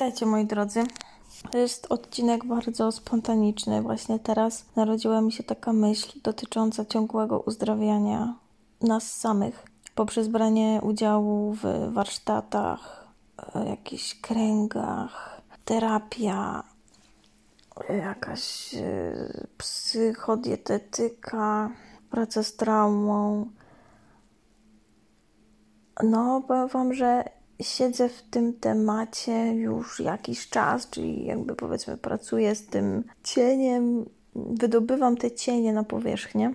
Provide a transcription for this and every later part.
Witajcie moi drodzy. To jest odcinek bardzo spontaniczny. Właśnie teraz narodziła mi się taka myśl dotycząca ciągłego uzdrawiania nas samych poprzez branie udziału w warsztatach, e, jakichś kręgach, terapia, jakaś e, psychodietetyka, praca z traumą. No, powiem Wam, że siedzę w tym temacie już jakiś czas, czyli jakby powiedzmy pracuję z tym cieniem, wydobywam te cienie na powierzchnię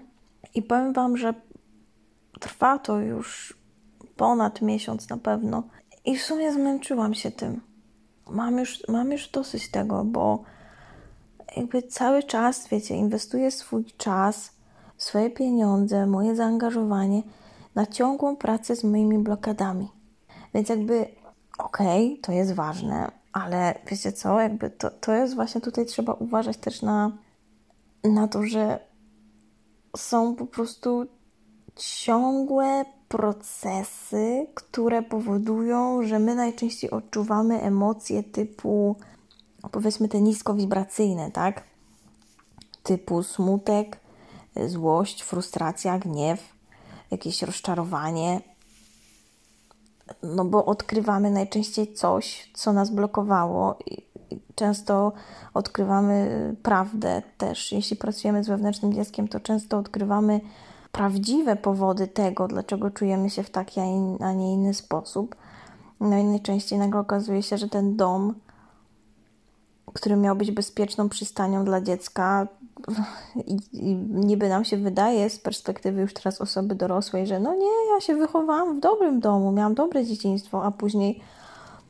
i powiem Wam, że trwa to już ponad miesiąc na pewno i w sumie zmęczyłam się tym. Mam już, mam już dosyć tego, bo jakby cały czas, wiecie, inwestuję swój czas, swoje pieniądze, moje zaangażowanie na ciągłą pracę z moimi blokadami. Więc jakby okej, okay, to jest ważne, ale wiecie co, jakby to, to jest właśnie tutaj trzeba uważać też na, na to, że są po prostu ciągłe procesy, które powodują, że my najczęściej odczuwamy emocje typu powiedzmy te niskowibracyjne, tak? Typu smutek, złość, frustracja, gniew, jakieś rozczarowanie, no bo odkrywamy najczęściej coś, co nas blokowało i często odkrywamy prawdę też. Jeśli pracujemy z wewnętrznym dzieckiem, to często odkrywamy prawdziwe powody tego, dlaczego czujemy się w taki, a nie inny sposób. No i najczęściej nagle okazuje się, że ten dom, który miał być bezpieczną przystanią dla dziecka, niby nam się wydaje z perspektywy już teraz osoby dorosłej, że no nie, ja się wychowałam w dobrym domu, miałam dobre dzieciństwo, a później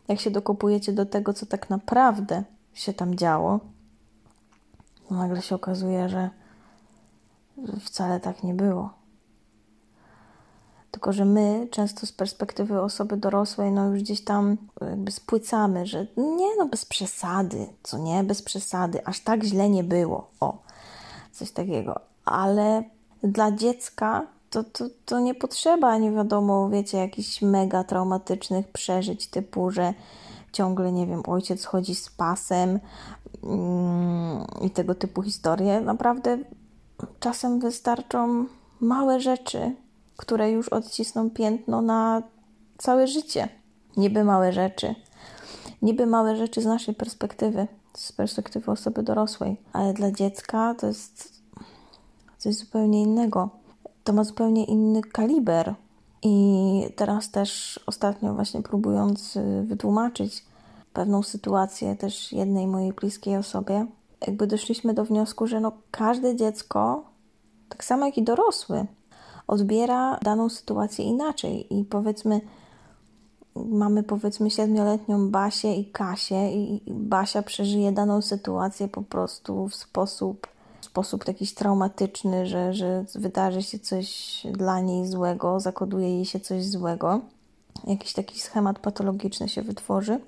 jak się dokopujecie do tego, co tak naprawdę się tam działo, no nagle się okazuje, że wcale tak nie było. Tylko, że my często z perspektywy osoby dorosłej, no już gdzieś tam jakby spłycamy, że nie, no bez przesady, co nie, bez przesady, aż tak źle nie było. O, coś takiego. Ale dla dziecka to, to, to nie potrzeba, nie wiadomo, wiecie, jakichś mega traumatycznych przeżyć, typu, że ciągle, nie wiem, ojciec chodzi z pasem mm, i tego typu historie. Naprawdę czasem wystarczą małe rzeczy, które już odcisną piętno na całe życie. Niby małe rzeczy. Niby małe rzeczy z naszej perspektywy, z perspektywy osoby dorosłej, ale dla dziecka to jest coś zupełnie innego. To ma zupełnie inny kaliber. I teraz też ostatnio właśnie próbując y, wytłumaczyć pewną sytuację też jednej mojej bliskiej osobie, jakby doszliśmy do wniosku, że no każde dziecko, tak samo jak i dorosły, odbiera daną sytuację inaczej i powiedzmy mamy powiedzmy siedmioletnią Basię i Kasię i Basia przeżyje daną sytuację po prostu w sposób, w sposób jakiś traumatyczny, że, że wydarzy się coś dla niej złego, zakoduje jej się coś złego. Jakiś taki schemat patologiczny się wytworzy.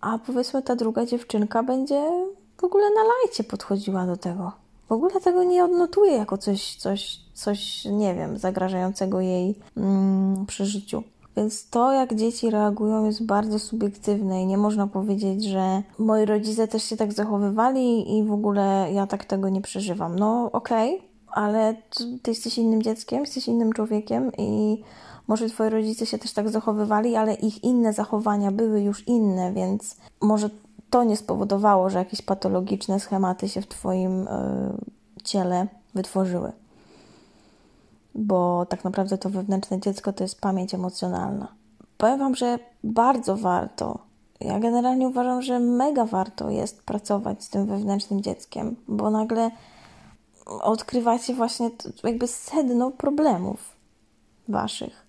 A powiedzmy ta druga dziewczynka będzie w ogóle na lajcie podchodziła do tego. W ogóle tego nie odnotuje jako coś, coś, coś nie wiem, zagrażającego jej mm, przeżyciu. Więc to, jak dzieci reagują, jest bardzo subiektywne i nie można powiedzieć, że moi rodzice też się tak zachowywali i w ogóle ja tak tego nie przeżywam. No, okej, okay, ale ty jesteś innym dzieckiem, jesteś innym człowiekiem i może twoi rodzice się też tak zachowywali, ale ich inne zachowania były już inne, więc może to nie spowodowało, że jakieś patologiczne schematy się w twoim y, ciele wytworzyły bo tak naprawdę to wewnętrzne dziecko to jest pamięć emocjonalna. Powiem Wam, że bardzo warto, ja generalnie uważam, że mega warto jest pracować z tym wewnętrznym dzieckiem, bo nagle odkrywacie właśnie jakby sedno problemów Waszych.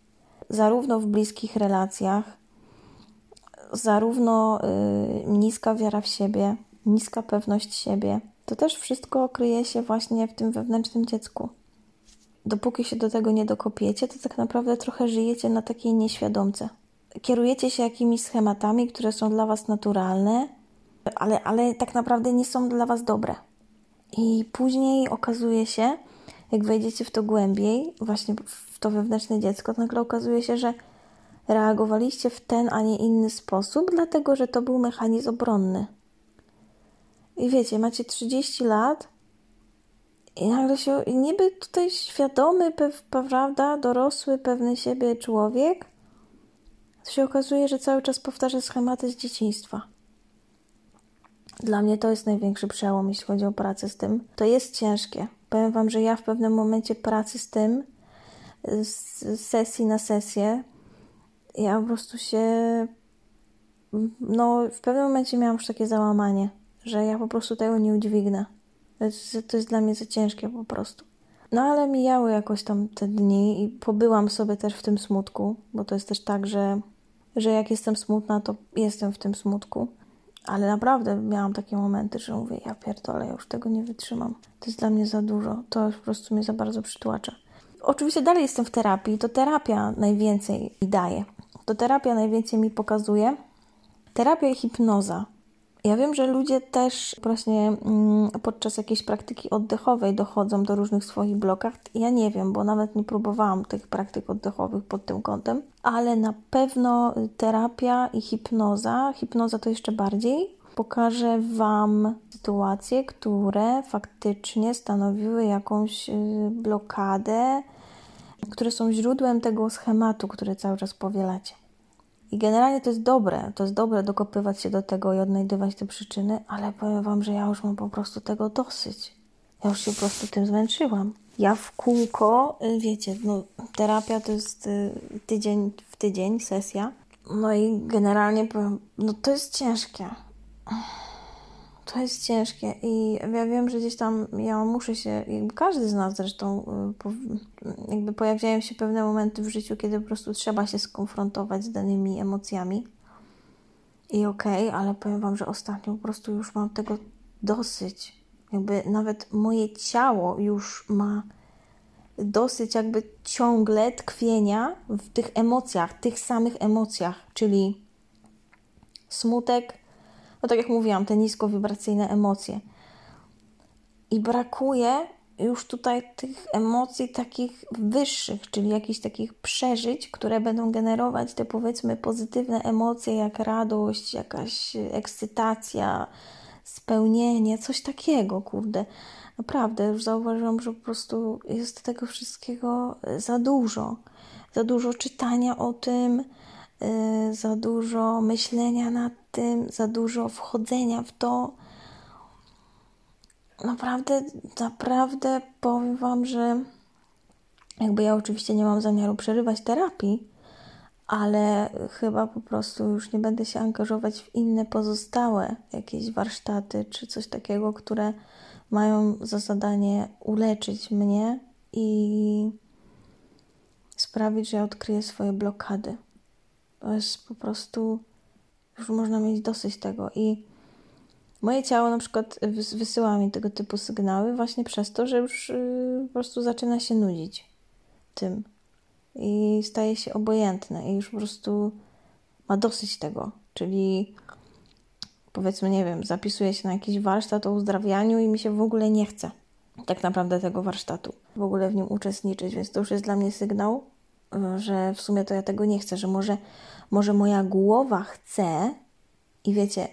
Zarówno w bliskich relacjach, zarówno y, niska wiara w siebie, niska pewność siebie. To też wszystko kryje się właśnie w tym wewnętrznym dziecku dopóki się do tego nie dokopiecie, to tak naprawdę trochę żyjecie na takiej nieświadomce. Kierujecie się jakimiś schematami, które są dla Was naturalne, ale, ale tak naprawdę nie są dla Was dobre. I później okazuje się, jak wejdziecie w to głębiej, właśnie w to wewnętrzne dziecko, to nagle okazuje się, że reagowaliście w ten, a nie inny sposób, dlatego że to był mechanizm obronny. I wiecie, macie 30 lat i nagle się, niby tutaj świadomy, prawda, dorosły, pewny siebie człowiek, to się okazuje, że cały czas powtarza schematy z dzieciństwa. Dla mnie to jest największy przełom, jeśli chodzi o pracę z tym. To jest ciężkie. Powiem Wam, że ja w pewnym momencie pracy z tym, z sesji na sesję, ja po prostu się. No, w pewnym momencie miałam już takie załamanie, że ja po prostu tego nie udźwignę. To jest, dla mnie za ciężkie po prostu. No ale mijały jakoś tam te dni i pobyłam sobie też w tym smutku, bo to jest też tak, że, że jak jestem smutna, to jestem w tym smutku. Ale naprawdę miałam takie momenty, że mówię, ja pierdolę, ja już tego nie wytrzymam. To jest dla mnie za dużo, to już po prostu mnie za bardzo przytłacza. Oczywiście dalej jestem w terapii, to terapia najwięcej mi daje. To terapia najwięcej mi pokazuje. Terapia i hipnoza. Ja wiem, że ludzie też właśnie mm, podczas jakiejś praktyki oddechowej dochodzą do różnych swoich blokach. Ja nie wiem, bo nawet nie próbowałam tych praktyk oddechowych pod tym kątem, ale na pewno terapia i hipnoza, hipnoza to jeszcze bardziej, pokaże Wam sytuacje, które faktycznie stanowiły jakąś y, blokadę, które są źródłem tego schematu, który cały czas powielacie. I generalnie to jest dobre, to jest dobre dokopywać się do tego i odnajdywać te przyczyny, ale powiem Wam, że ja już mam po prostu tego dosyć. Ja już się po prostu tym zmęczyłam. Ja w kółko, y, wiecie, no, terapia to jest y, tydzień w tydzień, sesja. No i generalnie powiem, no to jest ciężkie to jest ciężkie i ja wiem, że gdzieś tam ja muszę się, jakby każdy z nas zresztą, y, jakby pojawiają się pewne momenty w życiu, kiedy po prostu trzeba się skonfrontować z danymi emocjami. I okej, okay, ale powiem Wam, że ostatnio po prostu już mam tego dosyć. Jakby nawet moje ciało już ma dosyć jakby ciągle tkwienia w tych emocjach, tych samych emocjach, czyli smutek, no tak jak mówiłam, te niskowibracyjne emocje. I brakuje już tutaj tych emocji takich wyższych, czyli jakichś takich przeżyć, które będą generować te powiedzmy pozytywne emocje, jak radość, jakaś ekscytacja, spełnienie, coś takiego, kurde. Naprawdę, już zauważyłam, że po prostu jest tego wszystkiego za dużo. Za dużo czytania o tym, za dużo myślenia nad tym, za dużo wchodzenia w to. Naprawdę, naprawdę powiem Wam, że jakby ja oczywiście nie mam zamiaru przerywać terapii, ale chyba po prostu już nie będę się angażować w inne pozostałe jakieś warsztaty czy coś takiego, które mają za zadanie uleczyć mnie i sprawić, że odkryję swoje blokady. To jest po prostu, już można mieć dosyć tego. I moje ciało na przykład wysyła mi tego typu sygnały właśnie przez to, że już y, po prostu zaczyna się nudzić tym i staje się obojętne i już po prostu ma dosyć tego. Czyli powiedzmy, nie wiem, zapisuję się na jakiś warsztat o uzdrawianiu i mi się w ogóle nie chce tak naprawdę tego warsztatu, w ogóle w nim uczestniczyć, więc to już jest dla mnie sygnał, że w sumie to ja tego nie chcę, że może, może moja głowa chce i wiecie,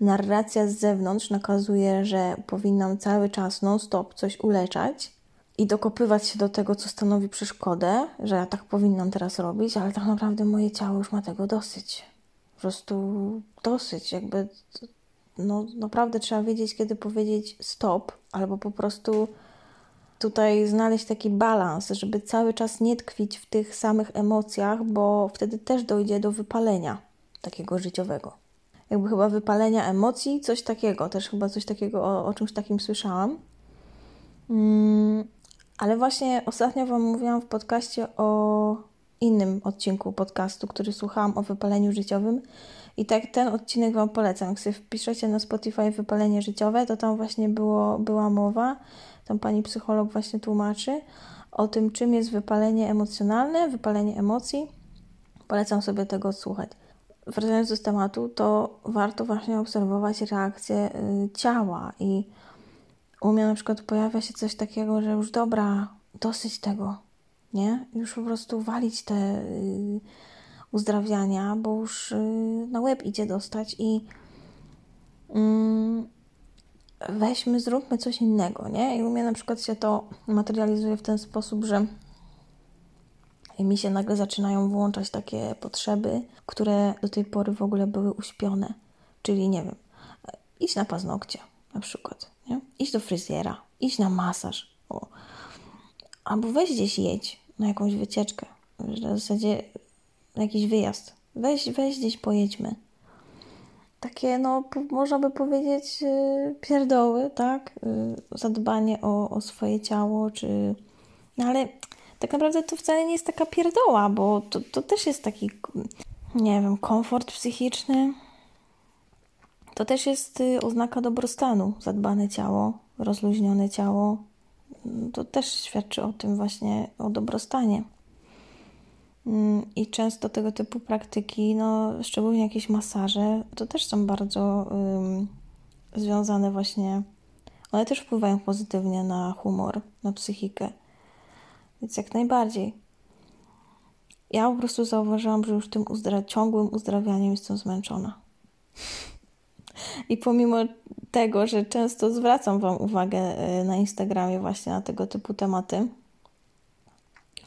narracja z zewnątrz nakazuje, że powinnam cały czas non-stop coś uleczać i dokopywać się do tego, co stanowi przeszkodę, że ja tak powinnam teraz robić, ale tak naprawdę moje ciało już ma tego dosyć. Po prostu dosyć, jakby no naprawdę trzeba wiedzieć, kiedy powiedzieć stop, albo po prostu tutaj znaleźć taki balans, żeby cały czas nie tkwić w tych samych emocjach, bo wtedy też dojdzie do wypalenia takiego życiowego. Jakby chyba wypalenia emocji, coś takiego, też chyba coś takiego o, o czymś takim słyszałam. Mm, ale właśnie ostatnio Wam mówiłam w podcaście o innym odcinku podcastu, który słuchałam o wypaleniu życiowym. I tak ten odcinek Wam polecam. Jak sobie wpiszecie na Spotify wypalenie życiowe, to tam właśnie było, była mowa tam pani psycholog właśnie tłumaczy o tym, czym jest wypalenie emocjonalne, wypalenie emocji. Polecam sobie tego odsłuchać. Wracając do tematu, to warto właśnie obserwować reakcję y, ciała i u mnie na przykład pojawia się coś takiego, że już dobra, dosyć tego, nie? Już po prostu walić te y, uzdrawiania, bo już y, na łeb idzie dostać i mm, weźmy, zróbmy coś innego, nie? I u mnie na przykład się to materializuje w ten sposób, że mi się nagle zaczynają włączać takie potrzeby, które do tej pory w ogóle były uśpione. Czyli nie wiem, iść na paznokcie na przykład, nie? iść do fryzjera, iść na masaż. O. Albo weź gdzieś jedź na jakąś wycieczkę, w zasadzie na jakiś wyjazd. Weź, weź gdzieś pojedźmy. Takie, no, można by powiedzieć, yy, pierdoły, tak? Yy, zadbanie o, o swoje ciało, czy. No ale tak naprawdę to wcale nie jest taka pierdoła, bo to, to też jest taki, nie wiem, komfort psychiczny. To też jest y, oznaka dobrostanu. Zadbane ciało, rozluźnione ciało. To też świadczy o tym właśnie, o dobrostanie. Mm, I często tego typu praktyki, no, szczególnie jakieś masaże, to też są bardzo um, związane właśnie, one też wpływają pozytywnie na humor, na psychikę. Więc jak najbardziej. Ja po prostu zauważyłam, że już tym uzdra ciągłym uzdrawianiem jestem zmęczona. I pomimo tego, że często zwracam Wam uwagę e, na Instagramie właśnie na tego typu tematy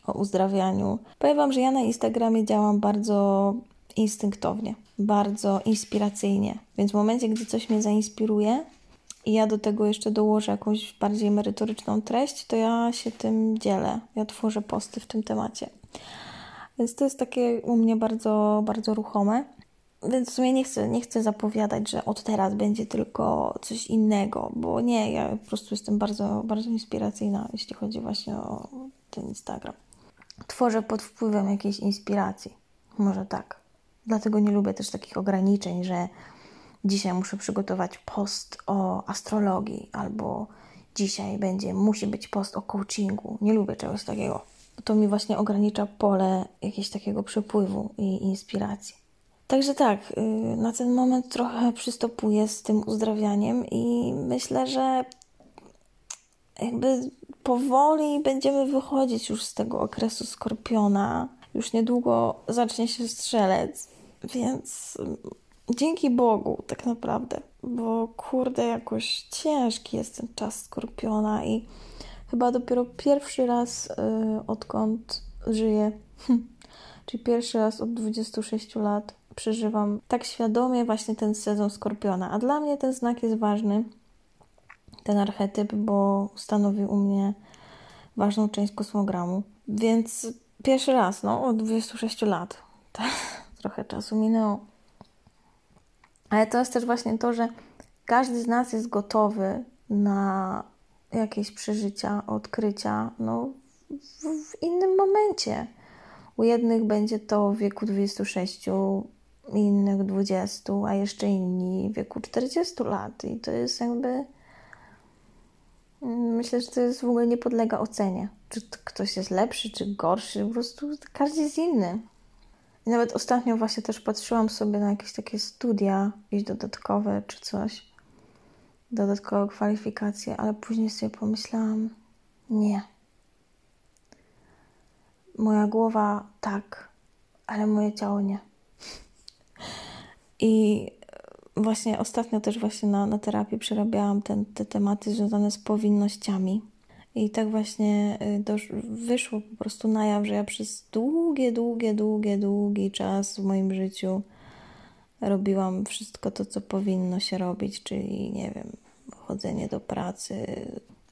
o uzdrawianiu, powiem Wam, że ja na Instagramie działam bardzo instynktownie, bardzo inspiracyjnie. Więc w momencie, gdy coś mnie zainspiruje, i ja do tego jeszcze dołożę jakąś bardziej merytoryczną treść, to ja się tym dzielę. Ja tworzę posty w tym temacie. Więc to jest takie u mnie bardzo, bardzo ruchome. Więc w sumie nie chcę, nie chcę zapowiadać, że od teraz będzie tylko coś innego, bo nie, ja po prostu jestem bardzo, bardzo inspiracyjna, jeśli chodzi właśnie o ten Instagram. Tworzę pod wpływem jakiejś inspiracji. Może tak. Dlatego nie lubię też takich ograniczeń, że dzisiaj muszę przygotować post o astrologii, albo dzisiaj będzie, musi być post o coachingu. Nie lubię czegoś takiego. To mi właśnie ogranicza pole jakiegoś takiego przepływu i inspiracji. Także tak, y, na ten moment trochę przystopuję z tym uzdrawianiem i myślę, że jakby powoli będziemy wychodzić już z tego okresu skorpiona. Już niedługo zacznie się strzelec, więc dzięki Bogu, tak naprawdę, bo kurde, jakoś ciężki jest ten czas skorpiona i chyba dopiero pierwszy raz, yy, odkąd żyję, czyli pierwszy raz od 26 lat, przeżywam tak świadomie właśnie ten sezon skorpiona. A dla mnie ten znak jest ważny, ten archetyp, bo stanowi u mnie ważną część kosmogramu. Więc pierwszy raz, no, od 26 lat. Trochę czasu minęło. Ale to jest też właśnie to, że każdy z nas jest gotowy na jakieś przeżycia, odkrycia, no, w, w innym momencie. U jednych będzie to w wieku 26, innych 20, a jeszcze inni w wieku 40 lat. I to jest jakby. Myślę, że to jest w ogóle nie podlega ocenie. Czy ktoś jest lepszy, czy gorszy, po prostu każdy jest inny. I nawet ostatnio właśnie też patrzyłam sobie na jakieś takie studia, jakieś dodatkowe czy coś, dodatkowe kwalifikacje, ale później sobie pomyślałam, nie. Moja głowa tak, ale moje ciało nie. I właśnie ostatnio też właśnie na, na terapii przerabiałam ten, te tematy związane z powinnościami i tak właśnie y, dosz, wyszło po prostu na jaw, że ja przez długie, długie, długie, długi czas w moim życiu robiłam wszystko to, co powinno się robić, czyli nie wiem, chodzenie do pracy,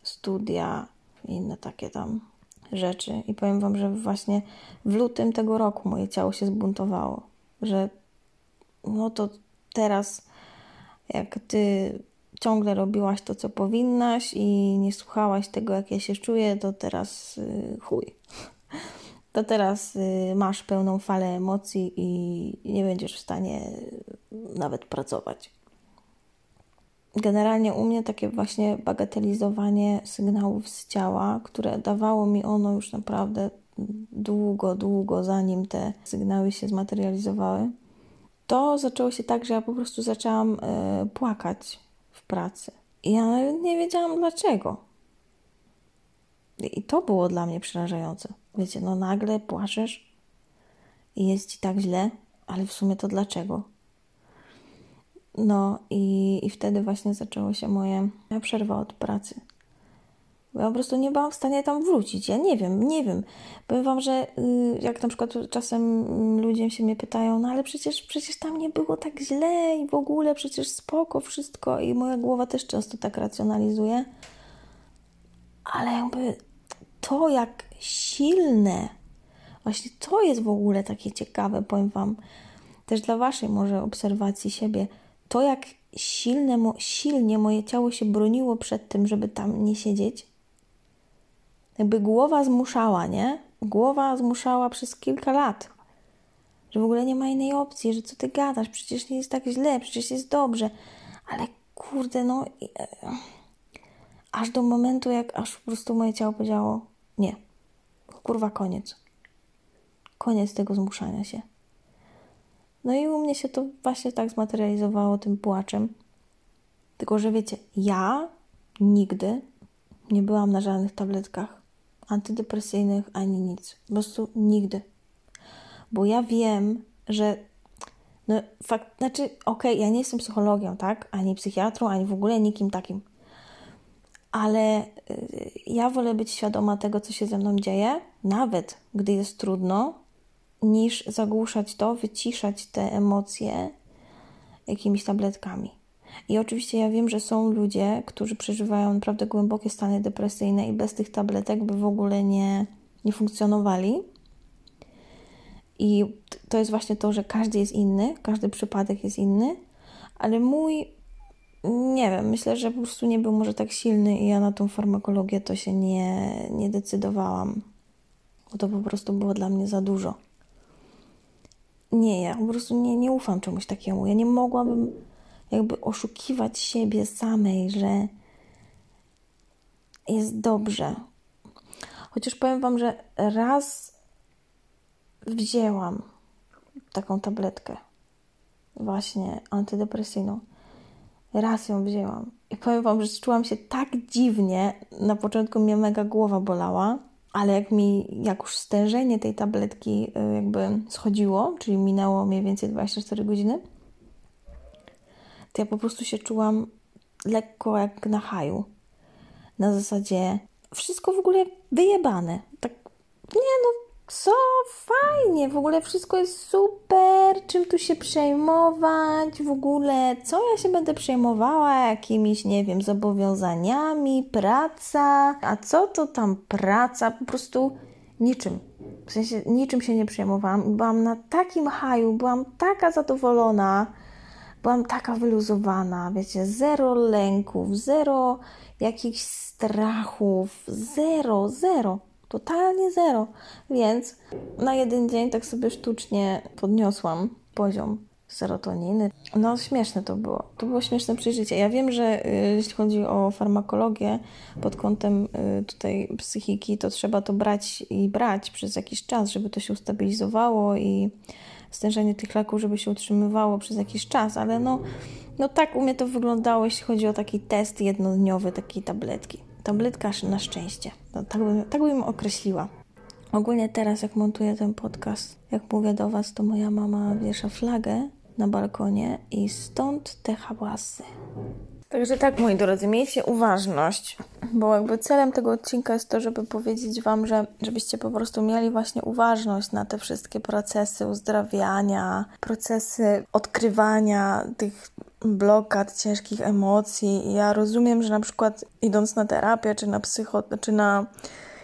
studia inne takie tam rzeczy. I powiem Wam, że właśnie w lutym tego roku moje ciało się zbuntowało, że no to teraz, jak Ty ciągle robiłaś to, co powinnaś i nie słuchałaś tego, jak ja się czuję, to teraz yy, chuj. To teraz yy, masz pełną falę emocji i nie będziesz w stanie nawet pracować. Generalnie u mnie takie właśnie bagatelizowanie sygnałów z ciała, które dawało mi ono już naprawdę długo, długo zanim te sygnały się zmaterializowały, to zaczęło się tak, że ja po prostu zaczęłam y, płakać pracy. I ja nie wiedziałam dlaczego. I to było dla mnie przerażające. Wiecie, no nagle płaczesz i jest ci tak źle, ale w sumie to dlaczego? No i, i wtedy właśnie zaczęło się moje przerwa od pracy. Ja po prostu nie byłam w stanie tam wrócić. Ja nie wiem, nie wiem. Powiem Wam, że y, jak na przykład czasem ludzie się mnie pytają, no ale przecież, przecież tam nie było tak źle i w ogóle przecież spoko wszystko i moja głowa też często tak racjonalizuje. Ale jakby to, jak silne, właśnie to jest w ogóle takie ciekawe, powiem Wam, też dla Waszej może obserwacji siebie, to jak silne, silnie moje ciało się broniło przed tym, żeby tam nie siedzieć, jakby głowa zmuszała, nie? Głowa zmuszała przez kilka lat, że w ogóle nie ma innej opcji, że co ty gadasz, przecież nie jest tak źle, przecież jest dobrze, ale kurde, no e, aż do momentu, jak aż po prostu moje ciało powiedziało nie, kurwa, koniec. Koniec tego zmuszania się. No i u mnie się to właśnie tak zmaterializowało tym płaczem. Tylko, że wiecie, ja nigdy nie byłam na żadnych tabletkach antydepresyjnych ani nic. Po prostu nigdy. Bo ja wiem, że no fakt, znaczy, okej, okay, ja nie jestem psychologiem, tak? Ani psychiatrą, ani w ogóle nikim takim. Ale y, ja wolę być świadoma tego, co się ze mną dzieje, nawet gdy jest trudno, niż zagłuszać to, wyciszać te emocje jakimiś tabletkami. I oczywiście ja wiem, że są ludzie, którzy przeżywają naprawdę głębokie stany depresyjne i bez tych tabletek by w ogóle nie, nie funkcjonowali. I to jest właśnie to, że każdy jest inny, każdy przypadek jest inny, ale mój, nie wiem, myślę, że po prostu nie był może tak silny i ja na tą farmakologię to się nie, nie decydowałam, bo to po prostu było dla mnie za dużo. Nie, ja po prostu nie, nie ufam czemuś takiemu. Ja nie mogłabym jakby oszukiwać siebie samej, że jest dobrze. Chociaż powiem Wam, że raz wzięłam taką tabletkę, właśnie antydepresyjną. Raz ją wzięłam. I powiem Wam, że czułam się tak dziwnie. Na początku mnie mega głowa bolała, ale jak mi, jak już stężenie tej tabletki y, jakby schodziło, czyli minęło mniej więcej 24 godziny, to ja po prostu się czułam lekko jak na haju. Na zasadzie wszystko w ogóle wyjebane. Tak, nie no, co fajnie, w ogóle wszystko jest super, czym tu się przejmować, w ogóle co ja się będę przejmowała jakimiś, nie wiem, zobowiązaniami, praca, a co to tam praca, po prostu niczym. W sensie niczym się nie przejmowałam. Byłam na takim haju, byłam taka zadowolona, byłam taka wyluzowana, wiecie, zero lęków, zero jakichś strachów, zero, zero, totalnie zero. Więc na jeden dzień tak sobie sztucznie podniosłam poziom serotoniny. No śmieszne to było. To było śmieszne przeżycie. Ja wiem, że y, jeśli chodzi o farmakologię pod kątem y, tutaj psychiki, to trzeba to brać i brać przez jakiś czas, żeby to się ustabilizowało i stężenie tych leków, żeby się utrzymywało przez jakiś czas, ale no, no tak u mnie to wyglądało, jeśli chodzi o taki test jednodniowy, takiej tabletki. Tabletka na szczęście. No, tak, bym, tak bym określiła. Ogólnie teraz, jak montuję ten podcast, jak mówię do Was, to moja mama wiesza flagę na balkonie i stąd te hałasy. Także tak, moi drodzy, miejcie uważność, bo jakby celem tego odcinka jest to, żeby powiedzieć Wam, że żebyście po prostu mieli właśnie uważność na te wszystkie procesy uzdrawiania, procesy odkrywania tych blokad, ciężkich emocji. Ja rozumiem, że na przykład idąc na terapię, czy na psycho, czy na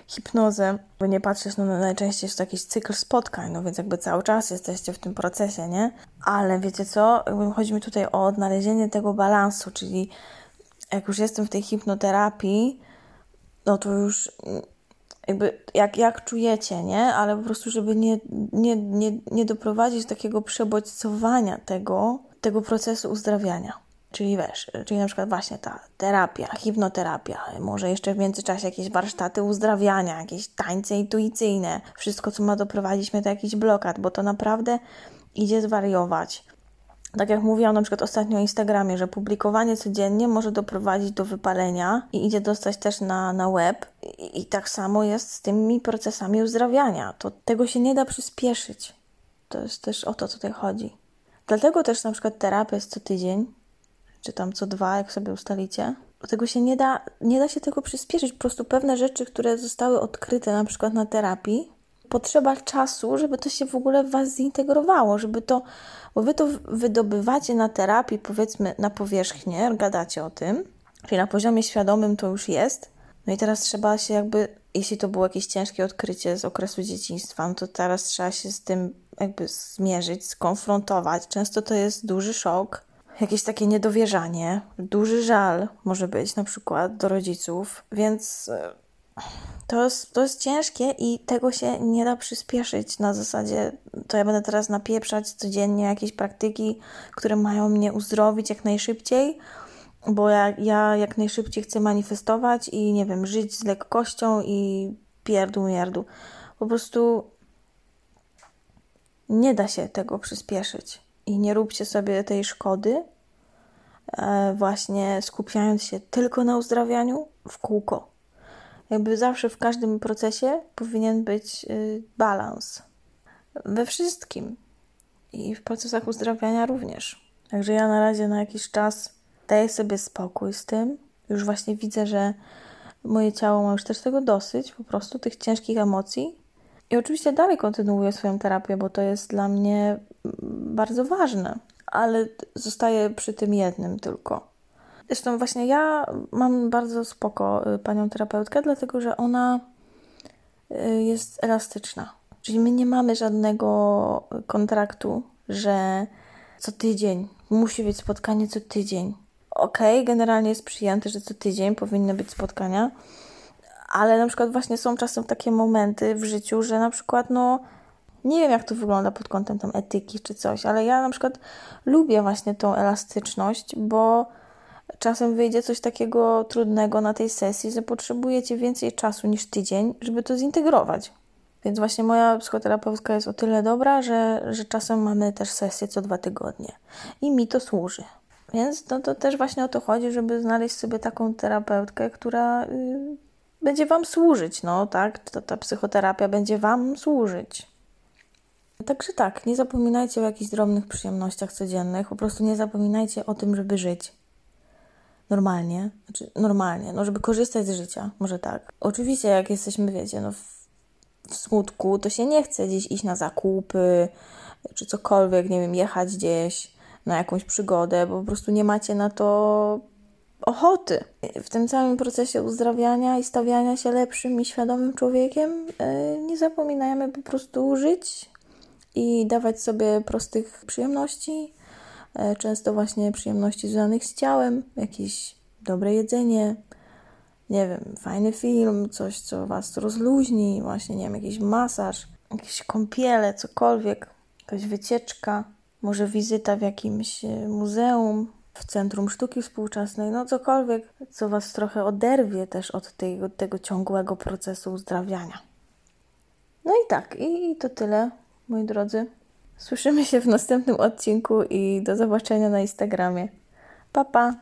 hipnozę, by nie patrzeć, no najczęściej jest to jakiś cykl spotkań, no więc jakby cały czas jesteście w tym procesie, nie? Ale wiecie co, jakby chodzi mi tutaj o odnalezienie tego balansu, czyli jak już jestem w tej hipnoterapii, no to już jakby jak, jak czujecie, nie? Ale po prostu, żeby nie, nie, nie, nie doprowadzić do takiego przebodźcowania tego, tego procesu uzdrawiania. Czyli wiesz, czyli na przykład właśnie ta terapia, hipnoterapia, może jeszcze w międzyczasie jakieś warsztaty uzdrawiania, jakieś tańce intuicyjne, wszystko, co ma doprowadzić mnie do jakichś blokad, bo to naprawdę idzie zwariować. Tak jak mówiłam na przykład ostatnio o Instagramie, że publikowanie codziennie może doprowadzić do wypalenia i idzie dostać też na, na web. I, I tak samo jest z tymi procesami uzdrawiania. To tego się nie da przyspieszyć. To jest też o to tutaj chodzi. Dlatego też na przykład terapia jest co tydzień, czy tam co dwa, jak sobie ustalicie. Tego się nie da, nie da się tego przyspieszyć. Po prostu pewne rzeczy, które zostały odkryte na przykład na terapii, potrzeba czasu, żeby to się w ogóle w Was zintegrowało, żeby to, bo Wy to wydobywacie na terapii, powiedzmy na powierzchnię, gadacie o tym, czyli na poziomie świadomym to już jest, no i teraz trzeba się jakby, jeśli to było jakieś ciężkie odkrycie z okresu dzieciństwa, no to teraz trzeba się z tym jakby zmierzyć, skonfrontować. Często to jest duży szok, jakieś takie niedowierzanie, duży żal może być na przykład do rodziców, więc e, to jest, to jest ciężkie i tego się nie da przyspieszyć na zasadzie, to ja będę teraz napieprzać codziennie jakieś praktyki, które mają mnie uzdrowić jak najszybciej, bo ja, ja jak najszybciej chcę manifestować i nie wiem, żyć z lekkością i pierdół mierdu. Po prostu nie da się tego przyspieszyć i nie róbcie sobie tej szkody, e, właśnie skupiając się tylko na uzdrawianiu w kółko. Jakby zawsze w każdym procesie powinien być y, balans. We wszystkim. I w procesach uzdrawiania również. Także ja na razie na jakiś czas daję sobie spokój z tym. Już właśnie widzę, że moje ciało ma już też tego dosyć, po prostu tych ciężkich emocji. I oczywiście dalej kontynuuję swoją terapię, bo to jest dla mnie bardzo ważne, ale zostaję przy tym jednym tylko. Zresztą właśnie ja mam bardzo spoko y, panią terapeutkę, dlatego że ona y, jest elastyczna. Czyli my nie mamy żadnego kontraktu, że co tydzień musi być spotkanie co tydzień. Okej, okay, generalnie jest przyjęte, że co tydzień powinny być spotkania, ale na przykład właśnie są czasem takie momenty w życiu, że na przykład no nie wiem jak to wygląda pod kątem tam etyki czy coś, ale ja na przykład lubię właśnie tą elastyczność, bo czasem wyjdzie coś takiego trudnego na tej sesji, że potrzebujecie więcej czasu niż tydzień, żeby to zintegrować. Więc właśnie moja psychoterapeutka jest o tyle dobra, że, że czasem mamy też sesję co dwa tygodnie. I mi to służy. Więc no, to też właśnie o to chodzi, żeby znaleźć sobie taką terapeutkę, która y, będzie Wam służyć, no tak? To, ta psychoterapia będzie Wam służyć. Także tak, nie zapominajcie o jakichś drobnych przyjemnościach codziennych, po prostu nie zapominajcie o tym, żeby żyć normalnie, znaczy normalnie, no żeby korzystać z życia, może tak. Oczywiście jak jesteśmy, wiecie, no w, w smutku, to się nie chce gdzieś iść na zakupy, czy cokolwiek, nie wiem, jechać gdzieś na jakąś przygodę, bo po prostu nie macie na to ochoty. W tym całym procesie uzdrawiania i stawiania się lepszym i świadomym człowiekiem yy, nie zapominajmy po prostu żyć i dawać sobie prostych przyjemności, E, często właśnie przyjemności związanych z ciałem, jakieś dobre jedzenie, nie wiem, fajny film, coś, co Was rozluźni, właśnie, nie wiem, jakiś masaż, jakieś kąpiele, cokolwiek, jakaś wycieczka, może wizyta w jakimś e, muzeum, w Centrum Sztuki Współczesnej, no cokolwiek, co Was trochę oderwie też od tego, tego ciągłego procesu uzdrawiania. No i tak, i to tyle, moi drodzy. Słyszymy się w następnym odcinku i do zobaczenia na Instagramie. Pa, pa!